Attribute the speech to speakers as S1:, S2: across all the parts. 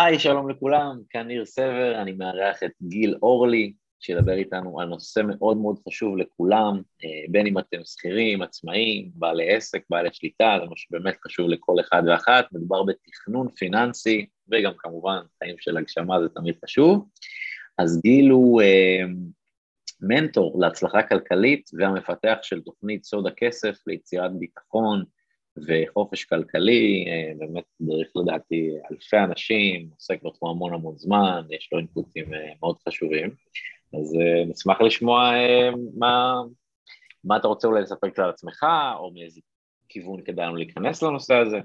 S1: היי, שלום לכולם, כאן ניר סבר, אני מארח את גיל אורלי, שידבר איתנו על נושא מאוד מאוד חשוב לכולם, אה, בין אם אתם שכירים, עצמאים, בעלי עסק, בעלי שליטה, זה מה שבאמת חשוב לכל אחד ואחת, מדובר בתכנון פיננסי, וגם כמובן חיים של הגשמה זה תמיד חשוב. אז גיל הוא אה, מנטור להצלחה כלכלית והמפתח של תוכנית סוד הכסף ליצירת ביטחון, וחופש כלכלי, אה, באמת דרך לדעתי אלפי אנשים, עוסק בתחום המון המון זמן, יש לו אינפוטים אה, מאוד חשובים, אז אה, נשמח לשמוע מה, מה אתה רוצה אולי לספר קצת על עצמך, או מאיזה כיוון כדאי לנו להיכנס לנושא הזה.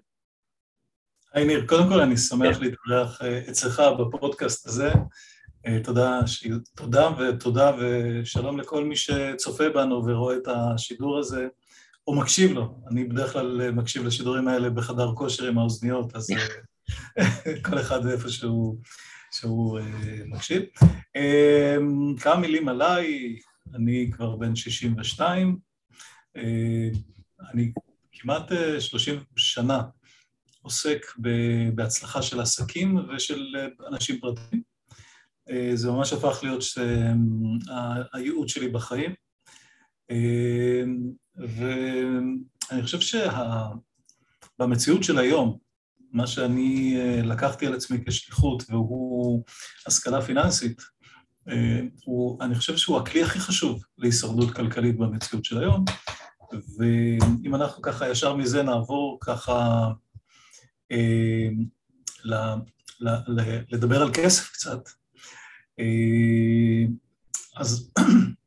S2: היי ניר, קודם כל אני שמח כן. להתארח אצלך בפודקאסט הזה. תודה, תודה ותודה ושלום לכל מי שצופה בנו ורואה את השידור הזה. או מקשיב לו. אני בדרך כלל אה, מקשיב לשידורים האלה בחדר כושר עם האוזניות, אז אה, כל אחד איפה שהוא, שהוא אה, מקשיב. כמה מילים עליי, אני כבר בן 62, אני כמעט 30 שנה עוסק בהצלחה של עסקים ושל אנשים פרטיים. זה ממש הפך להיות הייעוד שלי בחיים. ואני חושב שבמציאות של היום, מה שאני אה, לקחתי על עצמי כשליחות, והוא השכלה פיננסית, אה, הוא, אני חושב שהוא הכלי הכי חשוב להישרדות כלכלית במציאות של היום, ואם אנחנו ככה ישר מזה נעבור ככה אה, ל, ל, ל, לדבר על כסף קצת, אז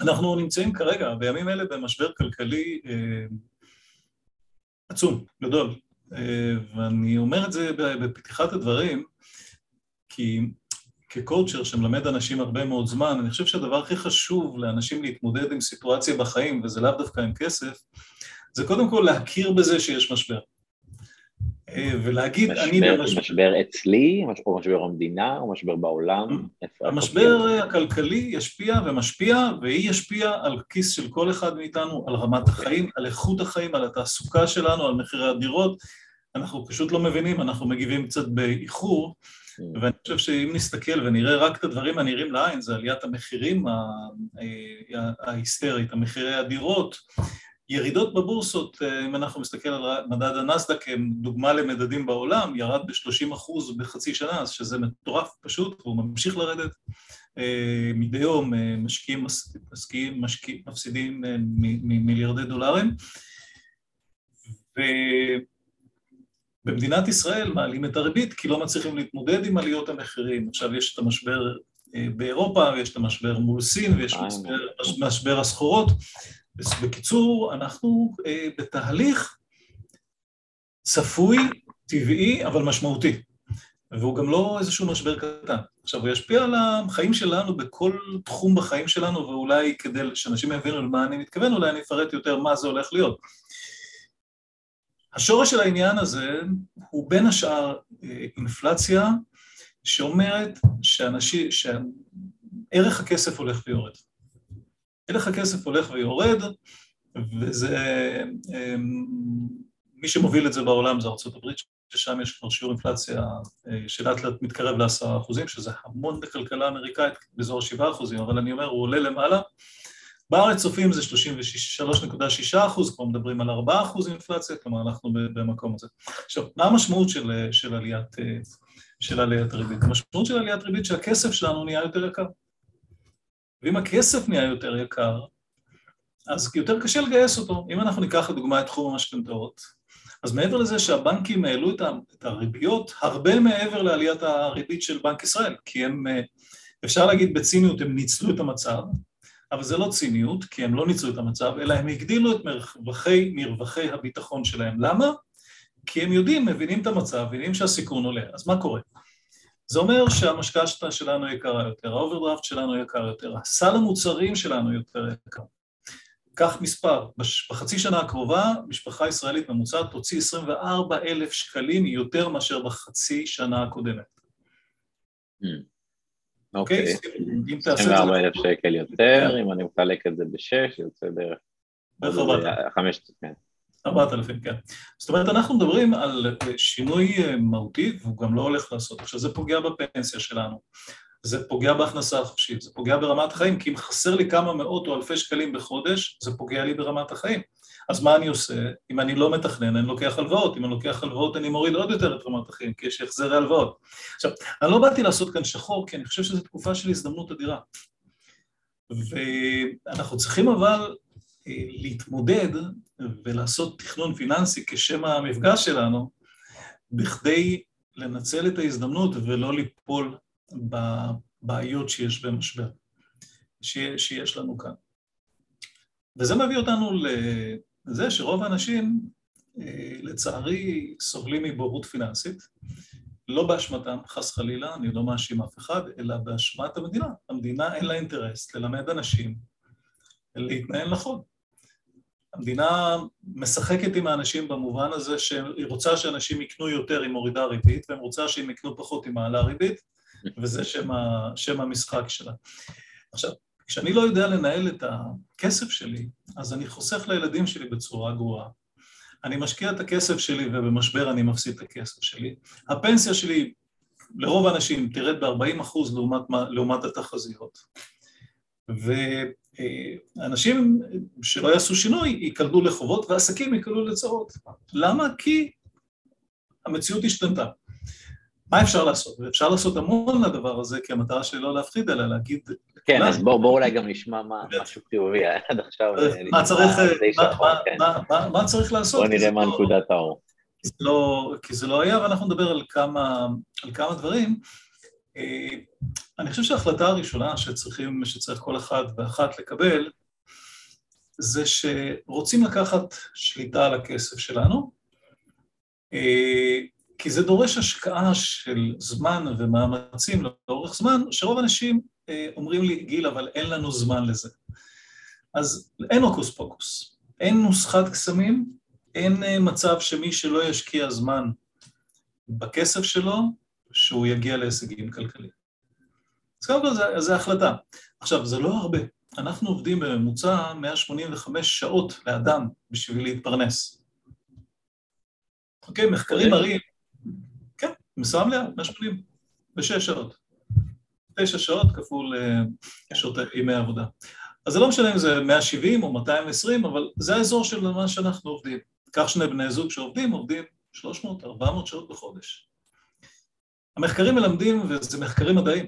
S2: אנחנו נמצאים כרגע, בימים אלה, במשבר כלכלי אה, עצום, גדול. אה, ואני אומר את זה בפתיחת הדברים, כי כקואוצ'ר שמלמד אנשים הרבה מאוד זמן, אני חושב שהדבר הכי חשוב לאנשים להתמודד עם סיטואציה בחיים, וזה לאו דווקא עם כסף, זה קודם כל להכיר בזה שיש משבר. אה, ולהגיד,
S1: משבר, אני במשבר... משבר אצלי, או משבר המדינה, או משבר בעולם?
S2: המשבר הכלכלי ישפיע ומשפיע, והיא ישפיע על כיס של כל אחד מאיתנו, על רמת החיים, על איכות החיים, על התעסוקה שלנו, על מחירי הדירות. אנחנו פשוט לא מבינים, אנחנו מגיבים קצת באיחור, mm. ואני חושב שאם נסתכל ונראה רק את הדברים הנראים לעין, זה עליית המחירים אה, ההיסטרית, המחירי הדירות, ירידות בבורסות, אה, אם אנחנו מסתכל על מדד הנסדק כדוגמה למדדים בעולם, ירד ב-30% בחצי שנה, אז שזה מטורף פשוט, והוא ממשיך לרדת. אה, מדי יום אה, משקיעים, משקיעים, משקיעים מפסידים מיליארדי דולרים. ובמדינת ישראל מעלים את הריבית כי לא מצליחים להתמודד עם עליות המחירים. עכשיו יש את המשבר באירופה, ויש את המשבר מול סין, ויש משבר, משבר הסחורות. בקיצור, אנחנו אה, בתהליך צפוי, טבעי, אבל משמעותי. והוא גם לא איזשהו משבר קטן. עכשיו, הוא ישפיע על החיים שלנו בכל תחום בחיים שלנו, ואולי כדי שאנשים יבינו למה אני מתכוון, אולי אני אפרט יותר מה זה הולך להיות. השורש של העניין הזה הוא בין השאר אה, אינפלציה שאומרת שאנשים, שערך הכסף הולך ויורד. הלך הכסף הולך ויורד, וזה... אמ, מי שמוביל את זה בעולם זה ארה"ב, ששם יש כבר שיעור אינפלציה אה, שלאט לאט מתקרב לעשרה אחוזים, שזה המון בכלכלה האמריקאית, באזור שבעה אחוזים, אבל אני אומר, הוא עולה למעלה. בארץ צופים זה 33.6 אחוז, כבר מדברים על 4 אחוז אינפלציה, כלומר אנחנו במקום הזה. עכשיו, מה המשמעות של, של עליית, אה, של עליית ריבית? המשמעות של עליית ריבית שהכסף שלנו נהיה יותר יקר. ואם הכסף נהיה יותר יקר, אז יותר קשה לגייס אותו. אם אנחנו ניקח לדוגמה את תחום המשכנתאות, אז מעבר לזה שהבנקים העלו את הריביות, הרבה מעבר לעליית הריבית של בנק ישראל, כי הם, אפשר להגיד בציניות, הם ניצלו את המצב, אבל זה לא ציניות, כי הם לא ניצלו את המצב, אלא הם הגדילו את מרווחי, מרווחי הביטחון שלהם. למה? כי הם יודעים, מבינים את המצב, מבינים שהסיכון עולה. אז מה קורה? זה אומר שהמשכנתא שלנו יקרה יותר, האוברדרפט שלנו יקר יותר, הסל המוצרים שלנו יותר יקר. קח מספר, בחצי שנה הקרובה משפחה ישראלית ממוצעת תוציא 24 אלף שקלים יותר מאשר בחצי שנה הקודמת.
S1: הממ. אוקיי, 24 אלף שקל יותר, אם אני מחלק את זה בשש, יוצא בערך... בערך 4,000.
S2: ארבעת אלפים, כן. זאת אומרת, אנחנו מדברים על שינוי מהותי, והוא גם לא הולך לעשות. עכשיו, זה פוגע בפנסיה שלנו, זה פוגע בהכנסה החופשית, זה פוגע ברמת החיים, כי אם חסר לי כמה מאות או אלפי שקלים בחודש, זה פוגע לי ברמת החיים. אז מה אני עושה? אם אני לא מתכנן, אני לוקח הלוואות, אם אני לוקח הלוואות אני מוריד עוד יותר את רמת החיים, כי יש החזרי הלוואות. עכשיו, אני לא באתי לעשות כאן שחור, כי אני חושב שזו תקופה של הזדמנות אדירה. ואנחנו צריכים אבל אה, להתמודד ולעשות תכנון פיננסי כשם המפגש שלנו, בכדי לנצל את ההזדמנות ולא ליפול בבעיות שיש במשבר, שיש לנו כאן. וזה מביא אותנו לזה שרוב האנשים, אה, לצערי, סובלים מבורות פיננסית, לא באשמתם, חס חלילה, אני לא מאשים אף אחד, אלא באשמת המדינה. המדינה אין לה אינטרס ללמד אנשים להתנהל נכון. המדינה משחקת עם האנשים במובן הזה שהיא רוצה שאנשים יקנו יותר, היא מורידה ריבית, והם רוצה שהם יקנו פחות, היא מעלה ריבית, וזה שם, ה, שם המשחק שלה. עכשיו, כשאני לא יודע לנהל את הכסף שלי, אז אני חוסך לילדים שלי בצורה גרועה. אני משקיע את הכסף שלי ובמשבר אני מפסיד את הכסף שלי. הפנסיה שלי, לרוב האנשים, תרד ב-40 אחוז לעומת, לעומת התחזיות. ואנשים שלא יעשו שינוי ייקלדו לחובות ועסקים ייקלדו לצרות. למה? כי המציאות השתנתה. מה אפשר לעשות? אפשר לעשות המון לדבר הזה, כי המטרה שלי לא להפחיד, אלא להגיד...
S1: כן, אז בואו בוא אולי גם נשמע מה, משהו חיובי עד עכשיו.
S2: מה צריך, מה, מה, כן. מה, מה, מה צריך לעשות?
S1: בואו נראה מה לא- נקודת האור.
S2: לא, כי זה לא היה, ואנחנו נדבר על כמה, על כמה דברים. אה, אני חושב שההחלטה הראשונה שצריכים, שצריך כל אחד ואחת לקבל, זה שרוצים לקחת שליטה על הכסף שלנו, אה, כי זה דורש השקעה של זמן ומאמצים לאורך זמן, שרוב האנשים אה, אומרים לי, גיל, אבל אין לנו זמן לזה. אז אין הוקוס פוקוס, אין נוסחת קסמים, אין מצב שמי שלא ישקיע זמן בכסף שלו, שהוא יגיע להישגים כלכליים. אז קודם כל זו החלטה. עכשיו, זה לא הרבה. אנחנו עובדים בממוצע 185 שעות לאדם בשביל להתפרנס. אוקיי, מחקרים אוקיי. מראים משרה מלאה, 180, בשש שעות. תשע שעות כפול אה, שעות ימי עבודה. אז זה לא משנה אם זה 170 או 220, אבל זה האזור של מה שאנחנו עובדים. קח שני בני זוג שעובדים, עובדים 300, 400 שעות בחודש. המחקרים מלמדים, וזה מחקרים מדעיים,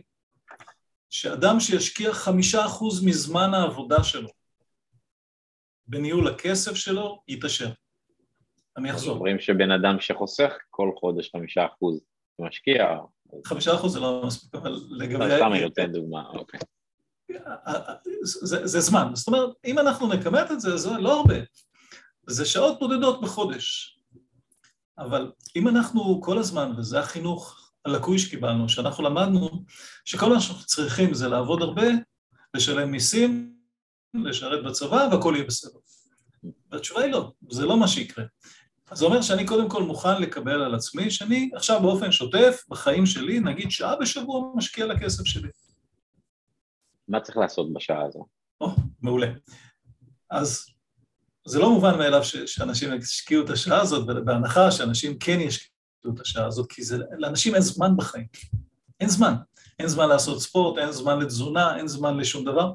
S2: שאדם שישקיע חמישה אחוז מזמן העבודה שלו בניהול הכסף שלו, יתעשר. אני אחזור.
S1: אומרים שבן אדם שחוסך כל חודש חמישה אחוז משקיע.
S2: חמישה אחוז זה לא מספיק, אבל לגבי...
S1: סתם אני נותן דוגמה, אוקיי.
S2: זה, זה זמן, זאת אומרת, אם אנחנו נכמת את זה, זה לא הרבה, זה שעות בודדות בחודש. אבל אם אנחנו כל הזמן, וזה החינוך הלקוי שקיבלנו, שאנחנו למדנו שכל מה שאנחנו צריכים זה לעבוד הרבה, לשלם מיסים, לשרת בצבא, והכל יהיה בסדר. והתשובה היא לא, זה לא מה שיקרה. אז זה אומר שאני קודם כל מוכן לקבל על עצמי שאני עכשיו באופן שוטף, בחיים שלי, נגיד שעה בשבוע משקיע לכסף שלי.
S1: מה צריך לעשות בשעה הזו?
S2: או, מעולה. אז זה לא מובן מאליו ש- שאנשים ישקיעו את השעה הזאת, בהנחה שאנשים כן ישקיעו את השעה הזאת, כי זה, לאנשים אין זמן בחיים. אין זמן. אין זמן לעשות ספורט, אין זמן לתזונה, אין זמן לשום דבר.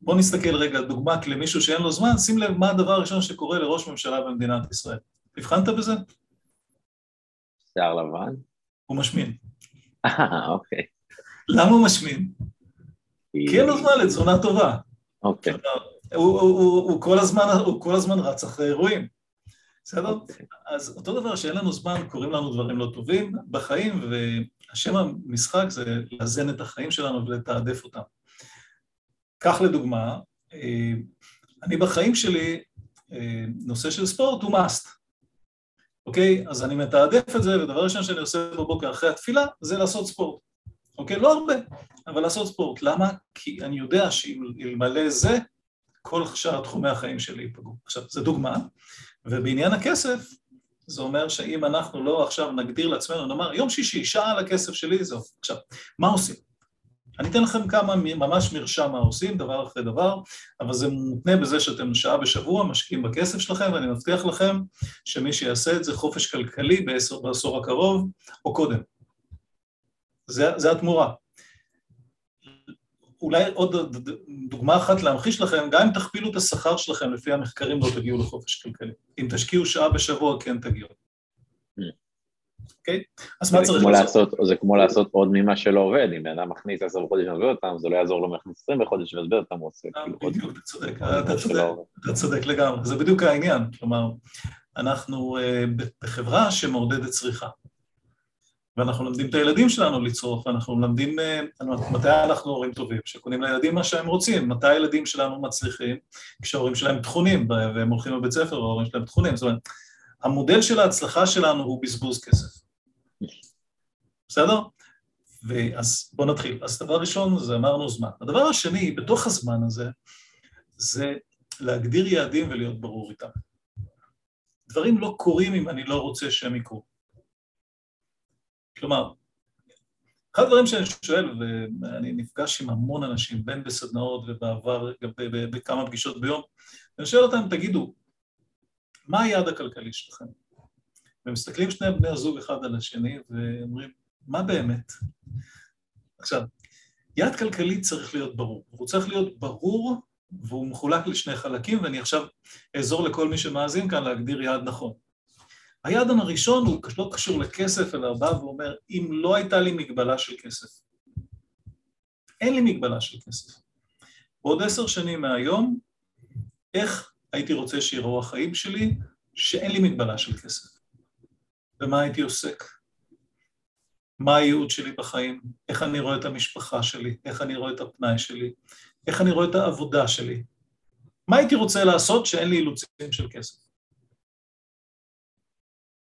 S2: בואו נסתכל רגע, דוגמה למישהו שאין לו זמן, שים לב מה הדבר הראשון שקורה לראש ממשלה במדינת ישראל. הבחנת בזה?
S1: שיער לבן?
S2: הוא משמין.
S1: אה, אוקיי.
S2: למה הוא משמין? כי אין לו זמן לתזונה טובה.
S1: אוקיי.
S2: הוא, הוא, הוא, הוא, כל הזמן, הוא כל הזמן רץ אחרי אירועים, בסדר? אוקיי. אז אותו דבר שאין לנו זמן, קורים לנו דברים לא טובים בחיים, והשם המשחק זה לאזן את החיים שלנו ולתעדף אותם. כך לדוגמה, אה, אני בחיים שלי, אה, נושא של ספורט הוא מאסט. אוקיי? אז אני מתעדף את זה, ודבר ראשון שאני עושה בבוקר אחרי התפילה זה לעשות ספורט. אוקיי? לא הרבה, אבל לעשות ספורט. למה? כי אני יודע שאלמלא זה, כל שאר תחומי החיים שלי ייפגעו. עכשיו, זו דוגמה, ובעניין הכסף, זה אומר שאם אנחנו לא עכשיו נגדיר לעצמנו, נאמר, יום שישי, שעה על הכסף שלי, זהו. עכשיו, מה עושים? אני אתן לכם כמה ממש מרשם מה עושים, דבר אחרי דבר, אבל זה מותנה בזה שאתם שעה בשבוע משקיעים בכסף שלכם, ואני מבטיח לכם שמי שיעשה את זה חופש כלכלי בעשר, בעשור הקרוב או קודם. זה, זה התמורה. אולי עוד דוגמה אחת להמחיש לכם, גם אם תכפילו את השכר שלכם לפי המחקרים לא תגיעו לחופש כלכלי. אם תשקיעו שעה בשבוע כן תגיעו. אוקיי? אז מה צריך
S1: לעשות? זה כמו לעשות עוד ממה שלא עובד, אם אדם מכניס עשר בחודש ומביא אותם, זה לא יעזור לו מכניס עשרים בחודש ומסביר אותם, הוא עושה
S2: כאילו. בדיוק, אתה צודק, אתה צודק לגמרי, זה בדיוק העניין, כלומר, אנחנו אה, בחברה שמעודדת צריכה. ואנחנו לומדים את הילדים שלנו לצרוך, ואנחנו מלמדים אה, מתי אנחנו הורים טובים, שקונים לילדים מה שהם רוצים, מתי הילדים שלנו מצליחים, כשההורים שלהם תכונים, והם הולכים לבית ספר וההורים שלהם תכונים, זאת אומרת, המודל של ההצלחה שלנו הוא בזבוז כסף. בסדר? ואז בואו נתחיל. אז דבר ראשון זה אמרנו זמן. הדבר השני, בתוך הזמן הזה, זה להגדיר יעדים ולהיות ברור איתם. דברים לא קורים אם אני לא רוצה שהם יקרו. כלומר, אחד הדברים שאני שואל, ואני נפגש עם המון אנשים, בין בסדנאות ובעבר, בכמה פגישות ביום, אני שואל אותם, תגידו, מה היעד הכלכלי שלכם? ומסתכלים שני בני הזוג אחד על השני ואומרים, מה באמת? עכשיו, יעד כלכלי צריך להיות ברור. הוא צריך להיות ברור והוא מחולק לשני חלקים, ואני עכשיו אעזור לכל מי שמאזין כאן להגדיר יעד נכון. היעד הראשון הוא לא קשור לכסף, אלא בא ואומר, אם לא הייתה לי מגבלה של כסף. אין לי מגבלה של כסף. בעוד עשר שנים מהיום, איך הייתי רוצה שיראו החיים שלי, שאין לי מגבלה של כסף. במה הייתי עוסק? מה הייעוד שלי בחיים? איך אני רואה את המשפחה שלי? איך אני רואה את הפנאי שלי? איך אני רואה את העבודה שלי? מה הייתי רוצה לעשות שאין לי אילוצים של כסף?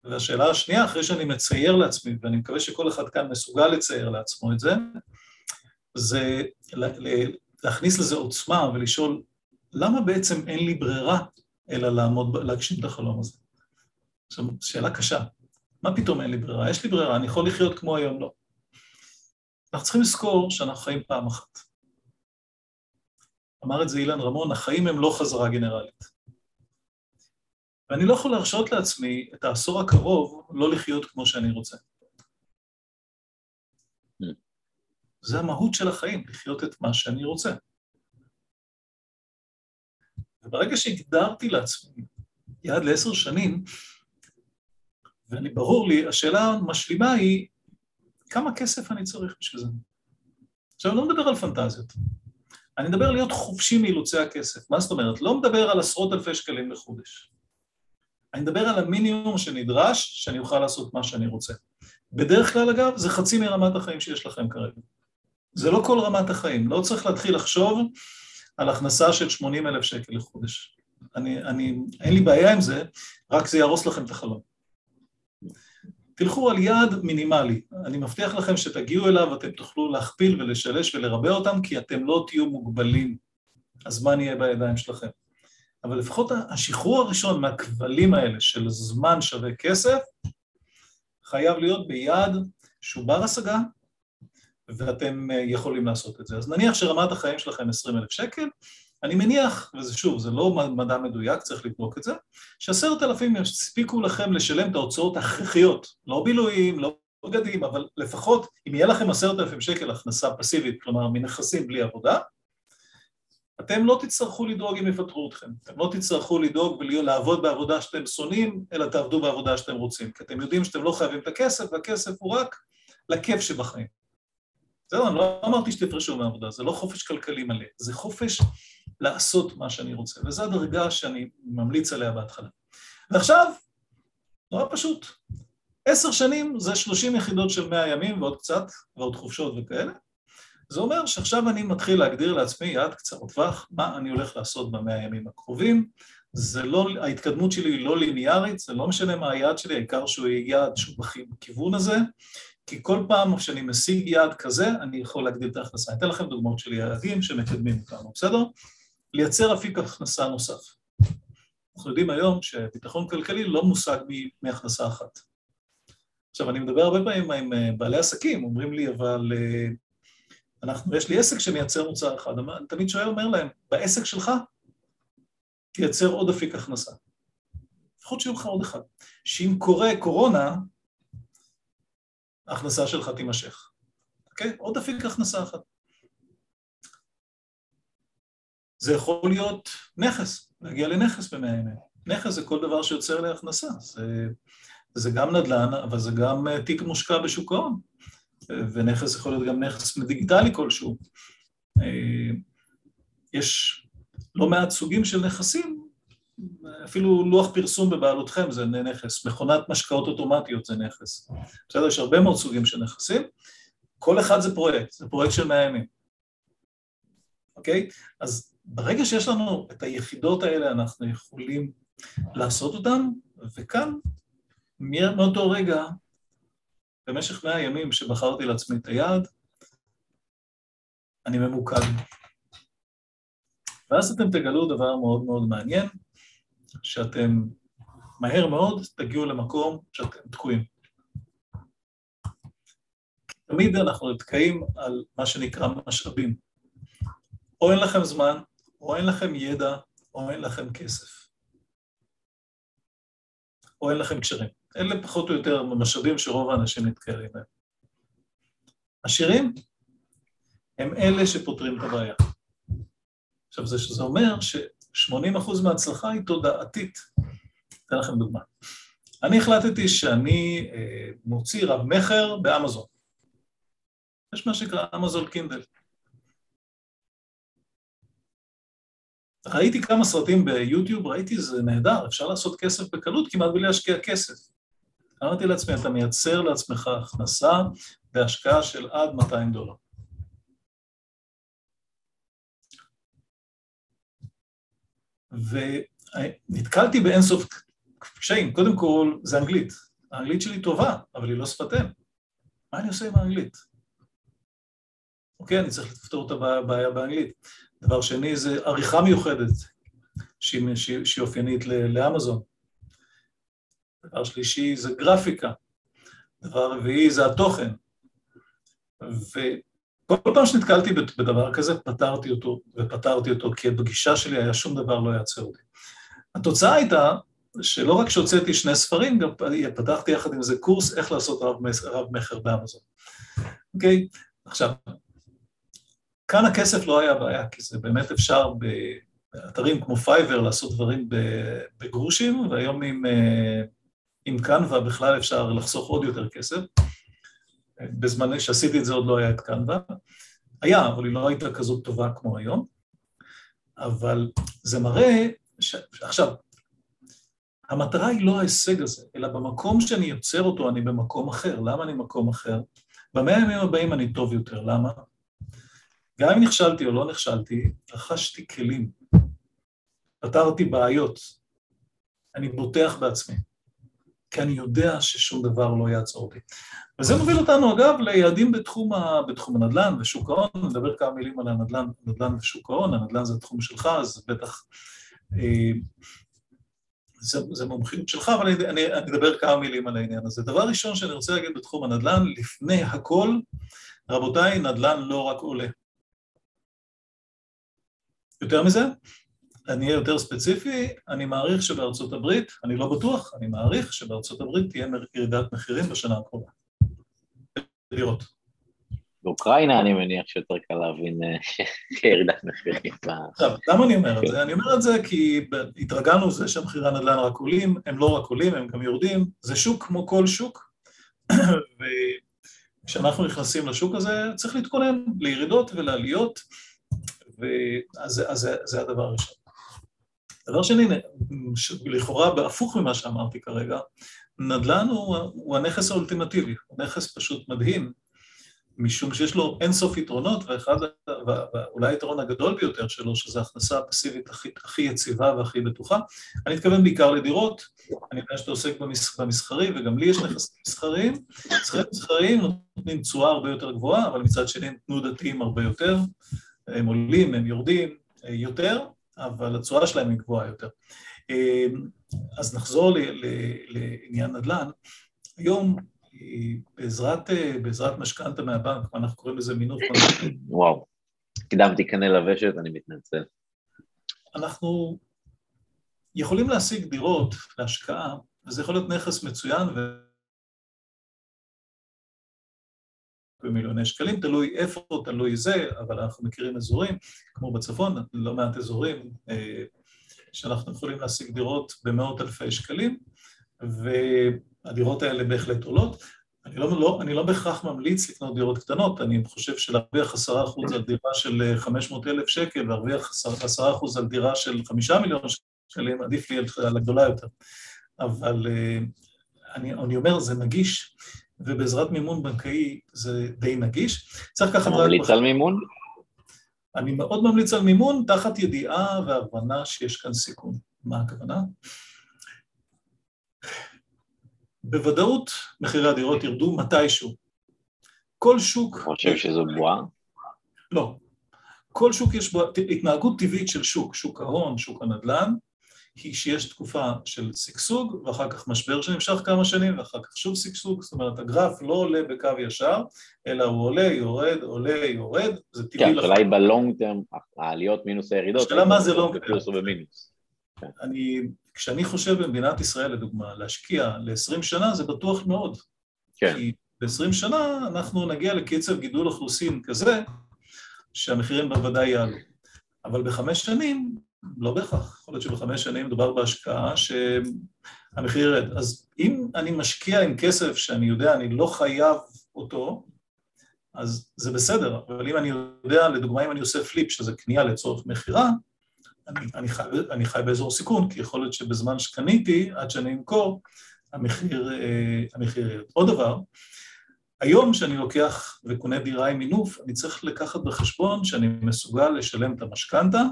S2: והשאלה השנייה, אחרי שאני מצייר לעצמי, ואני מקווה שכל אחד כאן מסוגל לצייר לעצמו את זה, זה להכניס לזה עוצמה ולשאול, למה בעצם אין לי ברירה אלא לעמוד, להגשים את החלום הזה? עכשיו, שאלה קשה. מה פתאום אין לי ברירה? יש לי ברירה, אני יכול לחיות כמו היום, לא. אנחנו צריכים לזכור שאנחנו חיים פעם אחת. אמר את זה אילן רמון, החיים הם לא חזרה גנרלית. ואני לא יכול להרשות לעצמי את העשור הקרוב לא לחיות כמו שאני רוצה. זה המהות של החיים, לחיות את מה שאני רוצה. וברגע שהגדרתי לעצמי יעד לעשר שנים, ואני ברור לי, השאלה המשלימה היא, כמה כסף אני צריך בשביל זה? עכשיו, אני לא מדבר על פנטזיות. אני מדבר להיות חופשי מאילוצי הכסף. מה זאת אומרת? לא מדבר על עשרות אלפי שקלים לחודש. אני מדבר על המינימום שנדרש, שאני אוכל לעשות מה שאני רוצה. בדרך כלל, אגב, זה חצי מרמת החיים שיש לכם כרגע. זה לא כל רמת החיים. לא צריך להתחיל לחשוב על הכנסה של 80 אלף שקל לחודש. אני, אני, אין לי בעיה עם זה, רק זה יהרוס לכם את החלום. תלכו על יעד מינימלי, אני מבטיח לכם שתגיעו אליו, אתם תוכלו להכפיל ולשלש ולרבה אותם, כי אתם לא תהיו מוגבלים, הזמן יהיה בידיים שלכם. אבל לפחות השחרור הראשון מהכבלים האלה של זמן שווה כסף, חייב להיות ביעד שהוא בר השגה, ואתם אה, יכולים לעשות את זה. אז נניח שרמת החיים שלכם 20 אלף שקל, אני מניח, וזה שוב, זה לא מדע מדויק, צריך לבדוק את זה, שעשרת אלפים יספיקו לכם לשלם את ההוצאות ההכרחיות, לא בילויים, לא בגדים, אבל לפחות אם יהיה לכם עשרת אלפים שקל הכנסה פסיבית, כלומר מנכסים בלי עבודה, אתם לא תצטרכו לדאוג אם יפטרו אתכם, אתם לא תצטרכו לדאוג ולעבוד בעבודה שאתם שונאים, אלא תעבדו בעבודה שאתם רוצים, כי אתם יודעים שאתם לא חייבים את הכסף, והכסף הוא רק לכיף שבחיים. זהו, אני לא אמרתי שתפרשו מהעבודה, זה לא חופש כלכלי מלא, זה חופש לעשות מה שאני רוצה, וזו הדרגה שאני ממליץ עליה בהתחלה. ועכשיו, נורא פשוט, עשר שנים זה שלושים יחידות של מאה ימים ועוד קצת, ועוד חופשות וכאלה. זה אומר שעכשיו אני מתחיל להגדיר לעצמי יעד קצר טווח, מה אני הולך לעשות במאה הימים הקרובים. זה לא, ההתקדמות שלי היא לא ליניארית, זה לא משנה מה היעד שלי, העיקר שהוא יהיה יעד שהוא בכיוון הזה, כי כל פעם שאני משיג יעד כזה, אני יכול להגדיל את ההכנסה. אני אתן לכם דוגמאות של יעדים שמקדמים אותנו, בסדר? לייצר אפיק הכנסה נוסף. אנחנו יודעים היום שביטחון כלכלי לא מושג מהכנסה אחת. עכשיו, אני מדבר הרבה פעמים עם אה, בעלי עסקים, אומרים לי, אבל אה, אנחנו, יש לי עסק שמייצר מוצר אחד, אני תמיד שואל, אומר להם, בעסק שלך תייצר עוד אפיק הכנסה. לפחות שיהיו לך עוד אחד. שאם קורה קורונה, ההכנסה שלך תימשך. אוקיי? עוד אפיק הכנסה אחת. זה יכול להיות נכס, להגיע לנכס במאה ימים. נכס זה כל דבר שיוצר לי הכנסה. זה, זה גם נדל"ן, אבל זה גם אה, תיק מושקע בשוק ההון. ונכס יכול להיות גם נכס דיגיטלי כלשהו. אה, יש לא מעט סוגים של נכסים, אפילו לוח פרסום בבעלותכם זה נכס, מכונת משקאות אוטומטיות זה נכס. בסדר, יש הרבה מאוד סוגים של נכסים, כל אחד זה פרויקט, זה פרויקט של מאה ימים. אוקיי? אז ברגע שיש לנו את היחידות האלה, אנחנו יכולים לעשות אותן, וכאן, מאותו רגע, במשך מאה ימים שבחרתי לעצמי את היעד, אני ממוקד. ואז אתם תגלו דבר מאוד מאוד מעניין, שאתם מהר מאוד תגיעו למקום שאתם תקועים. תמיד אנחנו נתקעים על מה שנקרא משאבים. או אין לכם זמן, או אין לכם ידע, או אין לכם כסף. או אין לכם קשרים. אלה פחות או יותר משאבים שרוב האנשים נתקעים בהם. עשירים הם אלה שפותרים את הבעיה. עכשיו, זה, זה אומר ש-80% מההצלחה היא תודעתית. אתן לכם דוגמה. אני החלטתי שאני אה, מוציא רב-מכר באמזון. יש מה שנקרא אמזון קינדל. ראיתי כמה סרטים ביוטיוב, ראיתי זה נהדר, אפשר לעשות כסף בקלות כמעט בלי להשקיע כסף. אמרתי לעצמי, אתה מייצר לעצמך הכנסה בהשקעה של עד 200 דולר. ונתקלתי באינסוף קשיים. קודם כל, זה אנגלית. האנגלית שלי טובה, אבל היא לא שפת אם. מה אני עושה עם האנגלית? אוקיי, אני צריך לפתור את הבעיה באנגלית. דבר שני זה עריכה מיוחדת, שהיא אופיינית לאמזון. דבר שלישי זה גרפיקה. דבר רביעי זה התוכן. כל פעם שנתקלתי בדבר כזה, פתרתי אותו, ופתרתי אותו, כי בגישה שלי היה שום דבר לא יעצר אותי. התוצאה הייתה שלא רק שהוצאתי שני ספרים, גם פתחתי יחד עם זה קורס איך לעשות רב-מכר באמזון. אוקיי? עכשיו, כאן הכסף לא היה בעיה, כי זה באמת אפשר באתרים כמו Fiverr לעשות דברים בגרושים, והיום עם, אה, עם Canva בכלל אפשר לחסוך עוד יותר כסף. בזמן שעשיתי את זה עוד לא היה את Canva. היה, אבל היא לא הייתה כזאת טובה כמו היום. אבל זה מראה, ש... עכשיו, המטרה היא לא ההישג הזה, אלא במקום שאני יוצר אותו אני במקום אחר. למה אני במקום אחר? במאה הימים הבאים אני טוב יותר, למה? גם אם נכשלתי או לא נכשלתי, רכשתי כלים, פתרתי בעיות, אני בוטח בעצמי, כי אני יודע ששום דבר לא יעצור אותי. וזה מוביל אותנו, אגב, ליעדים בתחום, ה, בתחום הנדל"ן ושוק ההון, נדבר כמה מילים על הנדל"ן, הנדל"ן ושוק ההון, הנדל"ן זה התחום שלך, אז בטח אה, זה, זה מומחיות שלך, אבל אני, אני, אני אדבר כמה מילים על העניין הזה. דבר ראשון שאני רוצה להגיד בתחום הנדל"ן, לפני הכל, רבותיי, נדל"ן לא רק עולה. יותר מזה, אני אהיה יותר ספציפי, אני מעריך שבארצות הברית, אני לא בטוח, אני מעריך שבארצות הברית תהיה ירידת מחירים בשנה הקרובה. דירות.
S1: באוקראינה אני מניח שיותר קל להבין אה, ירידת מחירים.
S2: עכשיו, למה אני אומר את זה? אני אומר את זה כי התרגלנו לזה שמחירי הנדל"ן רק עולים, הם לא רק עולים, הם גם יורדים, זה שוק כמו כל שוק, וכשאנחנו נכנסים לשוק הזה צריך להתכונן לירידות ולעליות, ואז זה הדבר הראשון. דבר שני, לכאורה בהפוך ממה שאמרתי כרגע, נדל"ן הוא, הוא הנכס האולטימטיבי, הוא נכס פשוט מדהים, משום שיש לו אינסוף יתרונות, ואחד, ואולי היתרון הגדול ביותר שלו, שזו ההכנסה הפסיבית הכי, הכי יציבה והכי בטוחה. אני מתכוון בעיקר לדירות, אני יודע שאתה עוסק במס, במסחרי, וגם לי יש נכסים מסחריים. נכסים מסחריים נותנים תשואה הרבה יותר גבוהה, אבל מצד שני הם תנודתיים הרבה יותר. הם עולים, הם יורדים אה, יותר, אבל התשואה שלהם היא גבוהה יותר. אה, אז נחזור לעניין נדל"ן. היום בעזרת, בעזרת משכנתה מהבנק, אנחנו קוראים לזה מינוף
S1: וואו, הקדמתי קנה לוושת, אני מתנצל.
S2: אנחנו יכולים להשיג דירות להשקעה, וזה יכול להיות נכס מצוין ו... במיליוני שקלים, תלוי איפה, תלוי זה, אבל אנחנו מכירים אזורים, כמו בצפון, לא מעט אזורים אה, שאנחנו יכולים להשיג דירות במאות אלפי שקלים, והדירות האלה בהחלט עולות. אני לא, לא, אני לא בהכרח ממליץ לקנות דירות קטנות, אני חושב שלהרוויח עשרה אחוז על דירה של 500 אלף שקל ולהרוויח עשרה אחוז על דירה של חמישה מיליון שקלים, עדיף לי על הגדולה יותר. אבל אה, אני, אני אומר, זה נגיש, ובעזרת מימון בנקאי זה די נגיש.
S1: צריך ככה... ממליץ על מימון?
S2: אני מאוד ממליץ על מימון, תחת ידיעה והבנה שיש כאן סיכון. מה הכוונה? בוודאות מחירי הדירות ירדו מתישהו. כל שוק...
S1: אתה חושב שזו בועה?
S2: לא. כל שוק יש בו התנהגות טבעית של שוק, שוק ההון, שוק הנדל"ן, היא שיש תקופה של שגשוג ואחר כך משבר שנמשך כמה שנים ואחר כך שוב שגשוג, זאת אומרת הגרף לא עולה בקו ישר, אלא הוא עולה, יורד, עולה, יורד, זה טבעי
S1: כן, השאלה היא בלונג טרם, העליות מינוס הירידות.
S2: השאלה מה זה לונג טרם. כן. אני, כשאני חושב במדינת ישראל לדוגמה, להשקיע ל-20 שנה זה בטוח מאוד. כן. כי ב-20 שנה אנחנו נגיע לקצב גידול אוכלוסין כזה שהמחירים בוודאי יעלו. אבל בחמש שנים לא בהכרח, יכול להיות שבחמש שנים מדובר בהשקעה שהמחיר ירד. אז אם אני משקיע עם כסף שאני יודע, אני לא חייב אותו, אז זה בסדר, אבל אם אני יודע, לדוגמה, אם אני עושה פליפ, שזה קנייה לצורך מכירה, אני, אני, אני חי באזור סיכון, כי יכול להיות שבזמן שקניתי, עד שאני אמכור, המחיר, אה, המחיר ירד. עוד דבר, היום כשאני לוקח וקונה דירה עם מינוף, אני צריך לקחת בחשבון שאני מסוגל לשלם את המשכנתה,